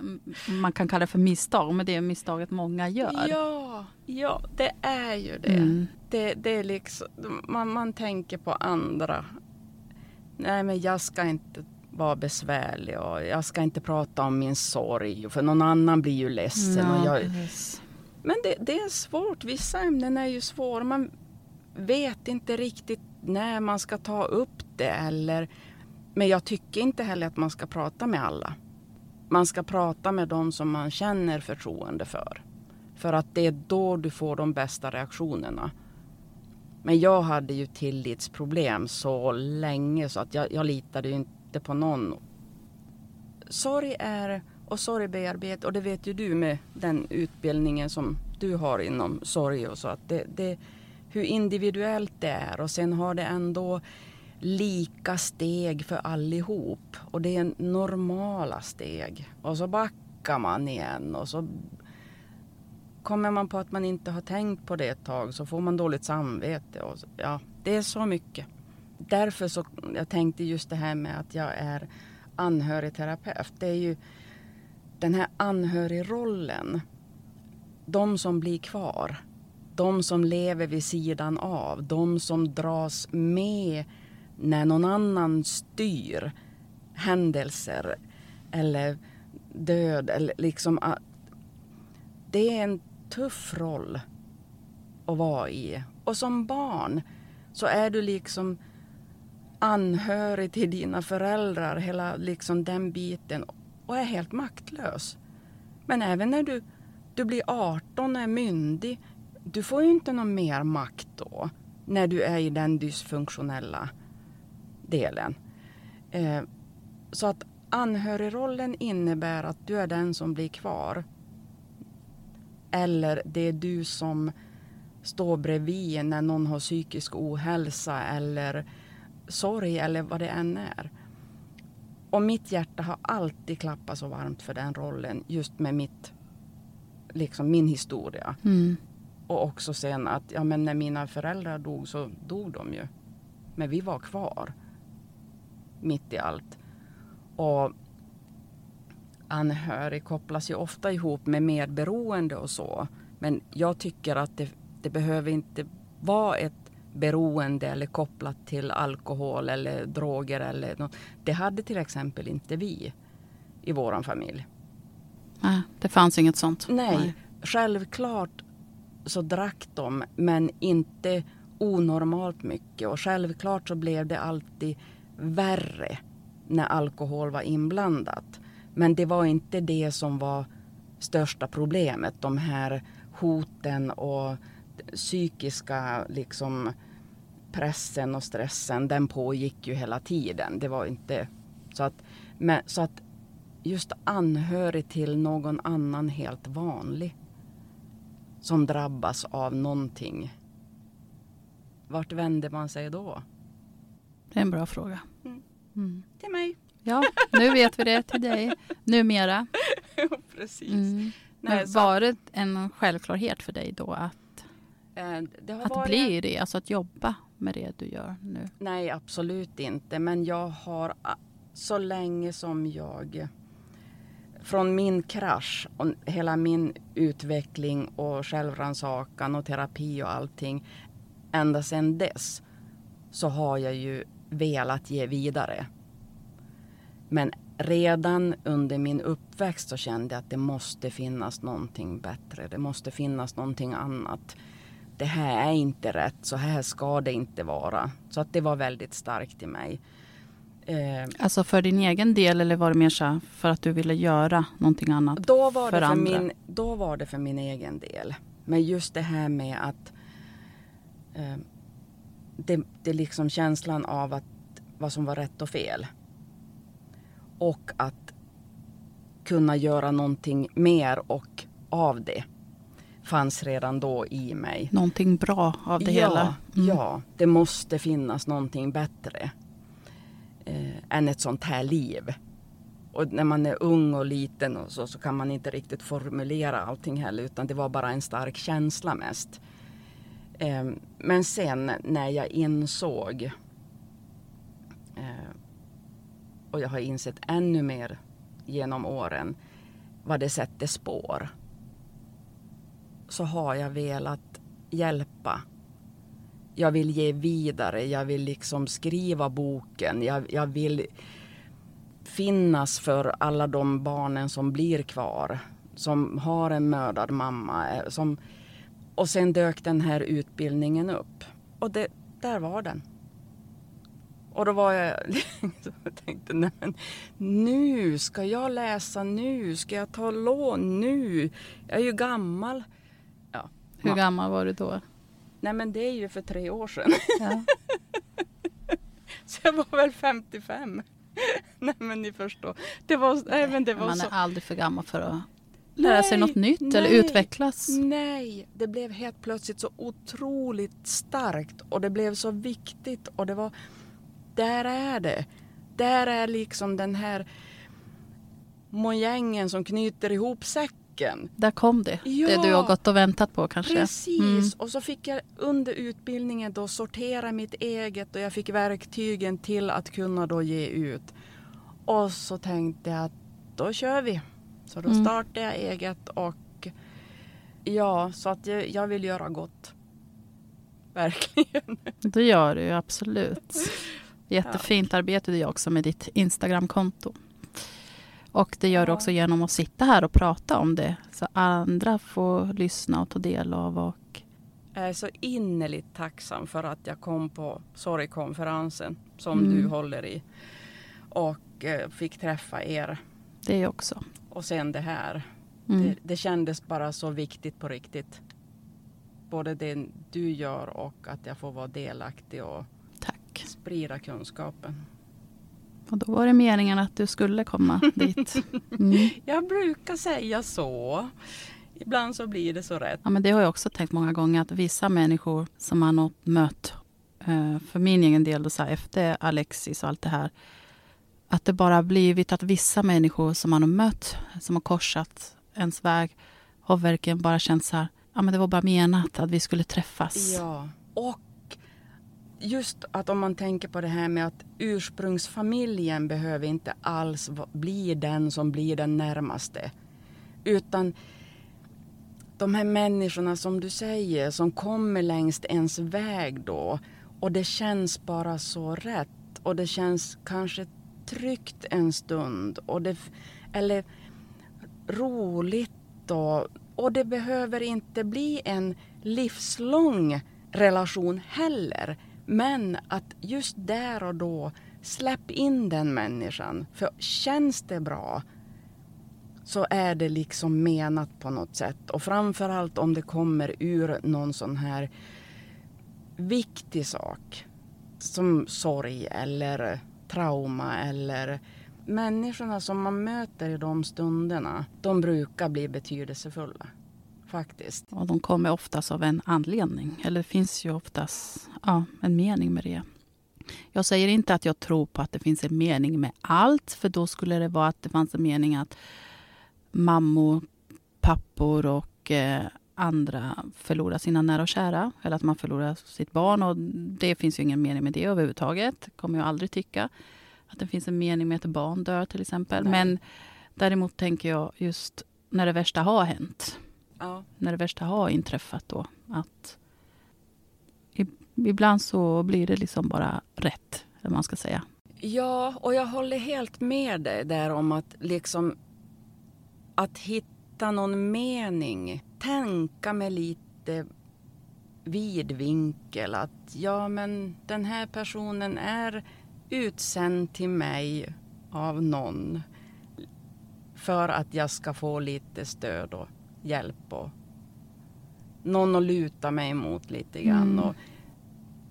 man kan kalla för misstag, men det är misstaget många gör. Ja, ja det är ju det. Mm. Det, det är liksom, man, man tänker på andra. Nej, men jag ska inte vara besvärlig och jag ska inte prata om min sorg för någon annan blir ju ledsen. Ja, och jag, men det, det, är svårt. Vissa ämnen är ju svåra. Man vet inte riktigt när man ska ta upp det. Eller, men jag tycker inte heller att man ska prata med alla. Man ska prata med de som man känner förtroende för. För att det är då du får de bästa reaktionerna. Men jag hade ju tillitsproblem så länge så att jag, jag litade ju inte på någon. Sorg är och sorgbearbetning, och det vet ju du med den utbildningen som du har inom sorg och så att det, det, hur individuellt det är och sen har det ändå lika steg för allihop och det är normala steg och så backar man igen och så kommer man på att man inte har tänkt på det ett tag så får man dåligt samvete och så, ja, det är så mycket. Därför så jag tänkte just det här med att jag är anhörigterapeut. Det är ju den här anhörigrollen, de som blir kvar, de som lever vid sidan av, de som dras med när någon annan styr händelser eller död. Eller liksom, det är en tuff roll att vara i. Och som barn så är du liksom anhörig till dina föräldrar, hela liksom den biten och är helt maktlös. Men även när du, du blir 18 och är myndig, du får ju inte någon mer makt då när du är i den dysfunktionella delen. Eh, så att anhörigrollen innebär att du är den som blir kvar. Eller det är du som står bredvid när någon har psykisk ohälsa eller sorg eller vad det än är. Och mitt hjärta har alltid klappat så varmt för den rollen just med mitt, liksom min historia. Mm. Och också sen att ja, men när mina föräldrar dog så dog de ju. Men vi var kvar. Mitt i allt. Och anhörig kopplas ju ofta ihop med medberoende och så. Men jag tycker att det, det behöver inte vara ett beroende eller kopplat till alkohol eller droger. Eller något. Det hade till exempel inte vi i vår familj. Nej, det fanns inget sånt. Nej, Nej, självklart så drack de men inte onormalt mycket och självklart så blev det alltid värre när alkohol var inblandat. Men det var inte det som var största problemet. De här hoten och psykiska liksom, pressen och stressen den pågick ju hela tiden. Det var inte så att, men, så att just anhörig till någon annan helt vanlig som drabbas av någonting. Vart vänder man sig då? Det är en bra fråga. Mm. Till mig. Ja, nu vet vi det till dig. Numera. Precis. Mm. Nej, Men var det en självklarhet för dig då att, Eh, det har att varit- bli det? Alltså att jobba med det du gör nu? Nej, absolut inte. Men jag har så länge som jag från min krasch och hela min utveckling och självrannsakan och terapi och allting. Ända sedan dess så har jag ju velat ge vidare. Men redan under min uppväxt så kände jag att det måste finnas någonting bättre. Det måste finnas någonting annat. Det här är inte rätt, så här ska det inte vara. Så att det var väldigt starkt i mig. Eh, Alltså för din egen del eller var det mer så för att du ville göra någonting annat då, var för det för andra? min, då var det för min egen del. Men just det här med att eh, det, det liksom känslan av att vad som var rätt och fel. Och att kunna göra någonting mer och av det fanns redan då i mig. Någonting bra av det ja, hela? Mm. Ja, det måste finnas någonting bättre eh, än ett sånt här liv. Och när man är ung och liten och så, så kan man inte riktigt formulera allting heller utan det var bara en stark känsla mest. Eh, men sen när jag insåg eh, och jag har insett ännu mer genom åren vad det sätter spår så har jag velat hjälpa. Jag vill ge vidare, jag vill liksom skriva boken, jag, jag vill finnas för alla de barnen som blir kvar. Som har en mördad mamma. Eh, som, och sen dök den här utbildningen upp. Och det, där var den. Och då var jag... jag tänkte, nej men nu ska jag läsa nu, ska jag ta lån nu? Jag är ju gammal. Ja. Hur Ma- gammal var du då? Nej men det är ju för tre år sedan. Ja. Så jag var väl 55. Nej men ni förstår. Det var, nej, men det var Man så... är aldrig för gammal för att lära sig något nytt eller nej, utvecklas. Nej, det blev helt plötsligt så otroligt starkt och det blev så viktigt och det var... Där är det. Där är liksom den här mojängen som knyter ihop säcken. Där kom det. Ja. Det du har gått och väntat på kanske. Precis, Mm. och så fick jag under utbildningen då sortera mitt eget och jag fick verktygen till att kunna då ge ut. Och så tänkte jag att då kör vi. Så då Mm. startade jag eget och ja, så att jag, jag vill göra gott. Verkligen. Det gör du ju absolut. Jättefint arbete du gör också med ditt Instagramkonto. Och det gör du också genom att sitta här och prata om det. Så andra får lyssna och ta del av. Och, Jag är så innerligt tacksam för att jag kom på sorgkonferensen som Mm. du håller i. Och eh, fick träffa er. det också. Och sen det här. Mm. Det, det kändes bara så viktigt på riktigt. Både det du gör och att jag får vara delaktig och Tack. sprida kunskapen. Och då var det meningen att du skulle komma dit. Mm. Jag brukar säga så. Ibland så blir det så rätt. Ja, men det har jag också tänkt många gånger att vissa människor som man har mött eh, för min egen del då, så här, efter Alexis och allt det här. Att det bara blivit att vissa människor som man har mött, som har korsat ens väg, har verkligen bara känt så här, ja men det var bara menat att vi skulle träffas. Ja. Och just att om man tänker på det här med att ursprungsfamiljen behöver inte alls bli den som blir den närmaste. Utan de här människorna som du säger som kommer längs ens väg då och det känns bara så rätt och det känns kanske tryggt en stund och det, eller roligt och, och det behöver inte bli en livslång relation heller. Men att just där och då släpp in den människan. För känns det bra så är det liksom menat på något sätt. Och framförallt om det kommer ur någon sån här viktig sak som sorg eller trauma eller människorna som man möter i de stunderna, de brukar bli betydelsefulla. Faktiskt. Och de kommer oftast av en anledning. Eller det finns ju oftast ja, en mening med det. Jag säger inte att jag tror på att det finns en mening med allt. För då skulle det vara att det fanns en mening att mammor, pappor och eh, andra förlorar sina nära och kära. Eller att man förlorar sitt barn. Och det finns ju ingen mening med det överhuvudtaget. kommer jag aldrig tycka. Att det finns en mening med att ett barn dör till exempel. Nej. Men däremot tänker jag just när det värsta har hänt. Ja. När det värsta har inträffat då. Att ibland så blir det liksom bara rätt, eller man ska säga. Ja, och jag håller helt med dig där om att liksom att hitta någon mening, tänka med lite vid vinkel att ja men den här personen är utsänd till mig av någon för att jag ska få lite stöd och hjälp och någon att luta mig emot lite grann. Mm. Och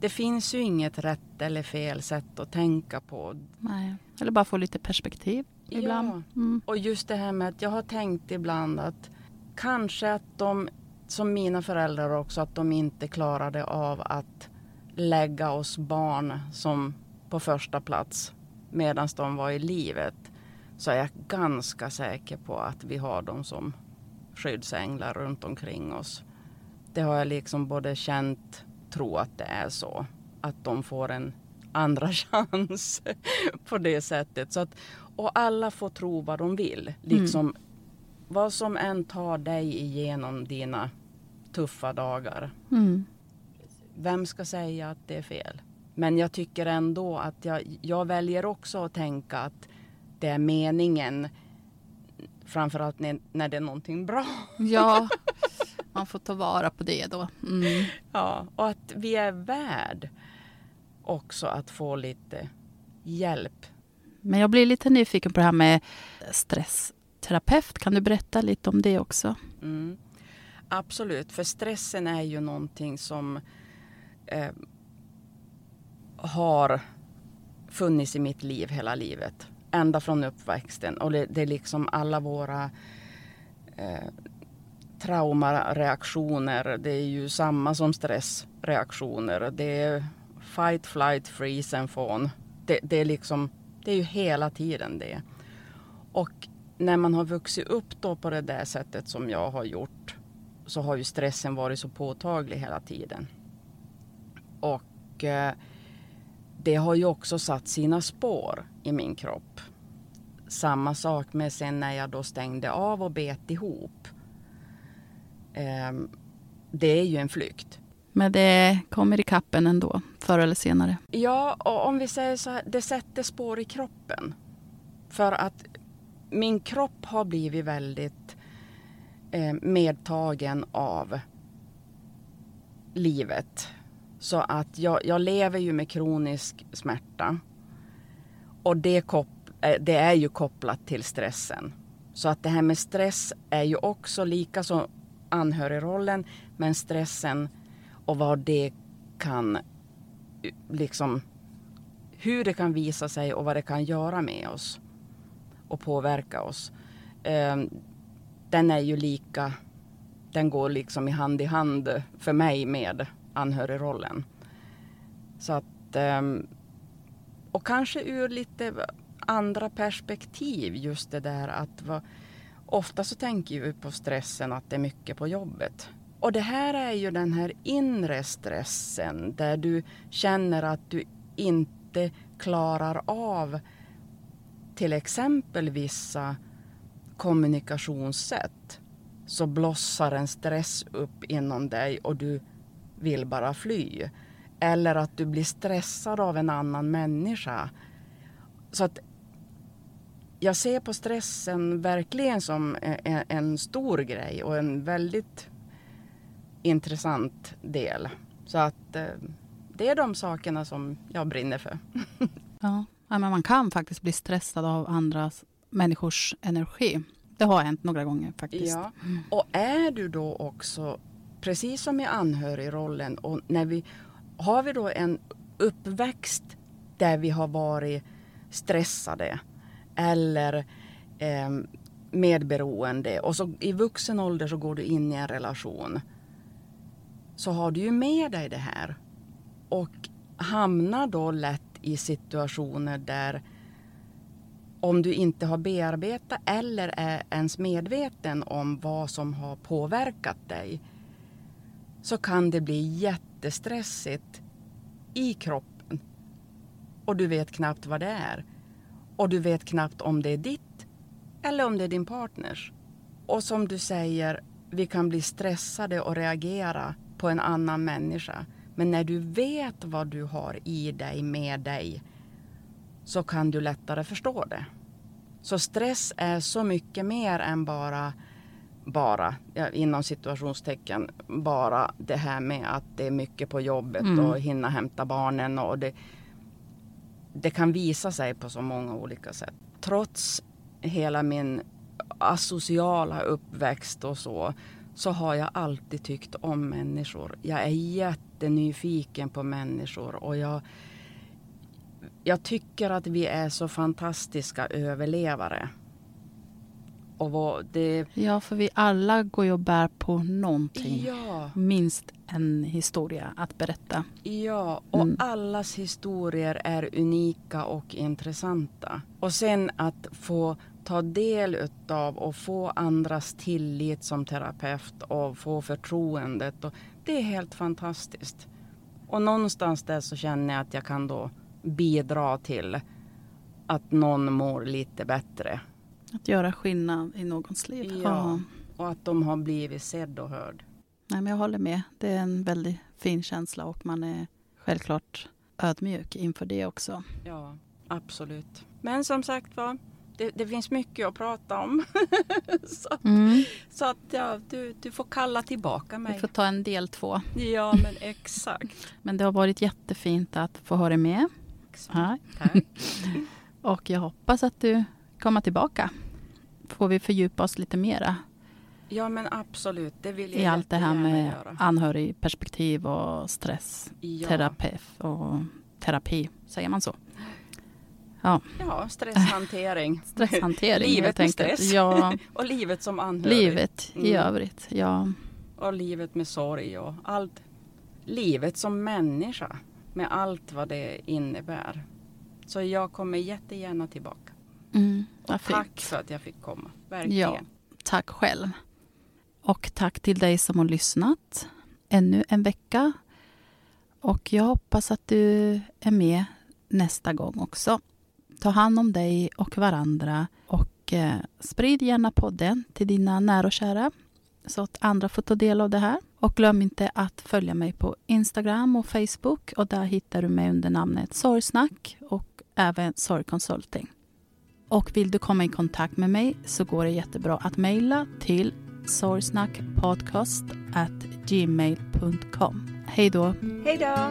det finns ju inget rätt eller fel sätt att tänka på. Nej. Eller bara få lite perspektiv ibland. Ja. Mm. Och just det här med att jag har tänkt ibland att kanske att de, som mina föräldrar också, att de inte klarade av att lägga oss barn som på första plats medan de var i livet. Så är jag ganska säker på att vi har dem som skyddsänglar runt omkring oss. Det har jag liksom både känt, tro att det är så. Att de får en andra chans på det sättet. Så att, och alla får tro vad de vill. Liksom, mm. Vad som än tar dig igenom dina tuffa dagar. Mm. Vem ska säga att det är fel? Men jag tycker ändå att jag, jag väljer också att tänka att det är meningen Framförallt när, när det är någonting bra. Ja, man får ta vara på det då. Mm. Ja, och att vi är värd också att få lite hjälp. Men jag blir lite nyfiken på det här med stressterapeut. Kan du berätta lite om det också? Mm. Absolut, för stressen är ju någonting som eh, har funnits i mitt liv hela livet ända från uppväxten. Och det, det är liksom alla våra eh, traumareaktioner. Det är ju samma som stressreaktioner. Det är fight, flight, freeze and fawn. Det, det, är liksom, det är ju hela tiden det. Och när man har vuxit upp då på det där sättet som jag har gjort så har ju stressen varit så påtaglig hela tiden. Och eh, det har ju också satt sina spår i min kropp. Samma sak med sen när jag då stängde av och bet ihop. Um, det är ju en flykt. Men det kommer i kappen ändå, förr eller senare? Ja, och om vi säger så här, det sätter spår i kroppen. För att min kropp har blivit väldigt eh, medtagen av livet. Så att jag, jag lever ju med kronisk smärta. Och det, kop, eh, det är ju kopplat till stressen. Så att det här med stress är ju också lika som anhörigrollen. Men stressen och vad det kan eh, liksom hur det kan visa sig och vad det kan göra med oss och påverka oss. Ehm, den är ju lika, den går liksom i hand i hand för mig med anhörigrollen. Så att, ehm, och kanske ur lite andra perspektiv just det där att va, ofta så tänker vi på stressen att det är mycket på jobbet. Och det här är ju den här inre stressen där du känner att du inte klarar av till exempel vissa kommunikationssätt så blossar en stress upp inom dig och du vill bara fly. Eller att du blir stressad av en annan människa. Så att jag ser på stressen verkligen som en, en stor grej och en väldigt intressant del. Så att eh, det är de sakerna som jag brinner för. ja, men man kan faktiskt bli stressad av andra människors energi. Det har hänt några gånger faktiskt. Ja. Och är du då också, precis som i anhörigrollen och när vi har vi då en uppväxt där vi har varit stressade eller eh, medberoende och så i vuxen ålder så går du in i en relation så har du ju med dig det här och hamnar då lätt i situationer där om du inte har bearbetat eller är ens medveten om vad som har påverkat dig så kan det bli jättestressigt i kroppen. Och du vet knappt vad det är. Och du vet knappt om det är ditt eller om det är din partners. Och som du säger, vi kan bli stressade och reagera på en annan människa. Men när du vet vad du har i dig, med dig, så kan du lättare förstå det. Så stress är så mycket mer än bara, bara inom situationstecken, bara det här med att det är mycket på jobbet mm. och hinna hämta barnen. Och det, det kan visa sig på så många olika sätt. Trots hela min asociala uppväxt och så, så har jag alltid tyckt om människor. Jag är jättenyfiken på människor och jag, jag tycker att vi är så fantastiska överlevare. Och det... Ja, för vi alla går ju och bär på någonting. Ja. Minst en historia att berätta. Ja, och mm. allas historier är unika och intressanta. Och sen att få ta del av och få andras tillit som terapeut och få förtroendet. Och det är helt fantastiskt. Och någonstans där så känner jag att jag kan då bidra till att någon mår lite bättre. Att göra skillnad i någons liv. Ja, och att de har blivit sedd och hörd. Nej, men jag håller med. Det är en väldigt fin känsla och man är självklart ödmjuk inför det också. Ja, absolut. Men som sagt var, det, det, finns mycket att prata om. så, mm. så, att ja, du, du får kalla tillbaka mig. Vi får ta en del två. Ja, men exakt. men det har varit jättefint att få ha dig med. Ja. Tack. Och jag hoppas att du kommer tillbaka. Får vi fördjupa oss lite mera. Ja men absolut, det vill jag I allt det här med göra. anhörigperspektiv och stressterapeut ja. och terapi. Säger man så? Ja, ja stresshantering. stresshantering livet med stress. Ja. och livet som anhörig. Livet i mm. övrigt, ja. Och livet med sorg och allt. Livet som människa med allt vad det innebär. Så jag kommer jättegärna tillbaka. Mm, och tack för att jag fick komma. Verkligen. Ja, tack själv. Och tack till dig som har lyssnat ännu en vecka. Och jag hoppas att du är med nästa gång också. Ta hand om dig och varandra och eh, sprid gärna podden till dina nära och kära så att andra får ta del av det här. Och glöm inte att följa mig på Instagram och Facebook och där hittar du mig under namnet Sorgsnack och även Sorgconsulting. Och vill du komma i kontakt med mig så går det jättebra att mejla till sorgsnackpodcast@gmail.com. Hej då! Hej då!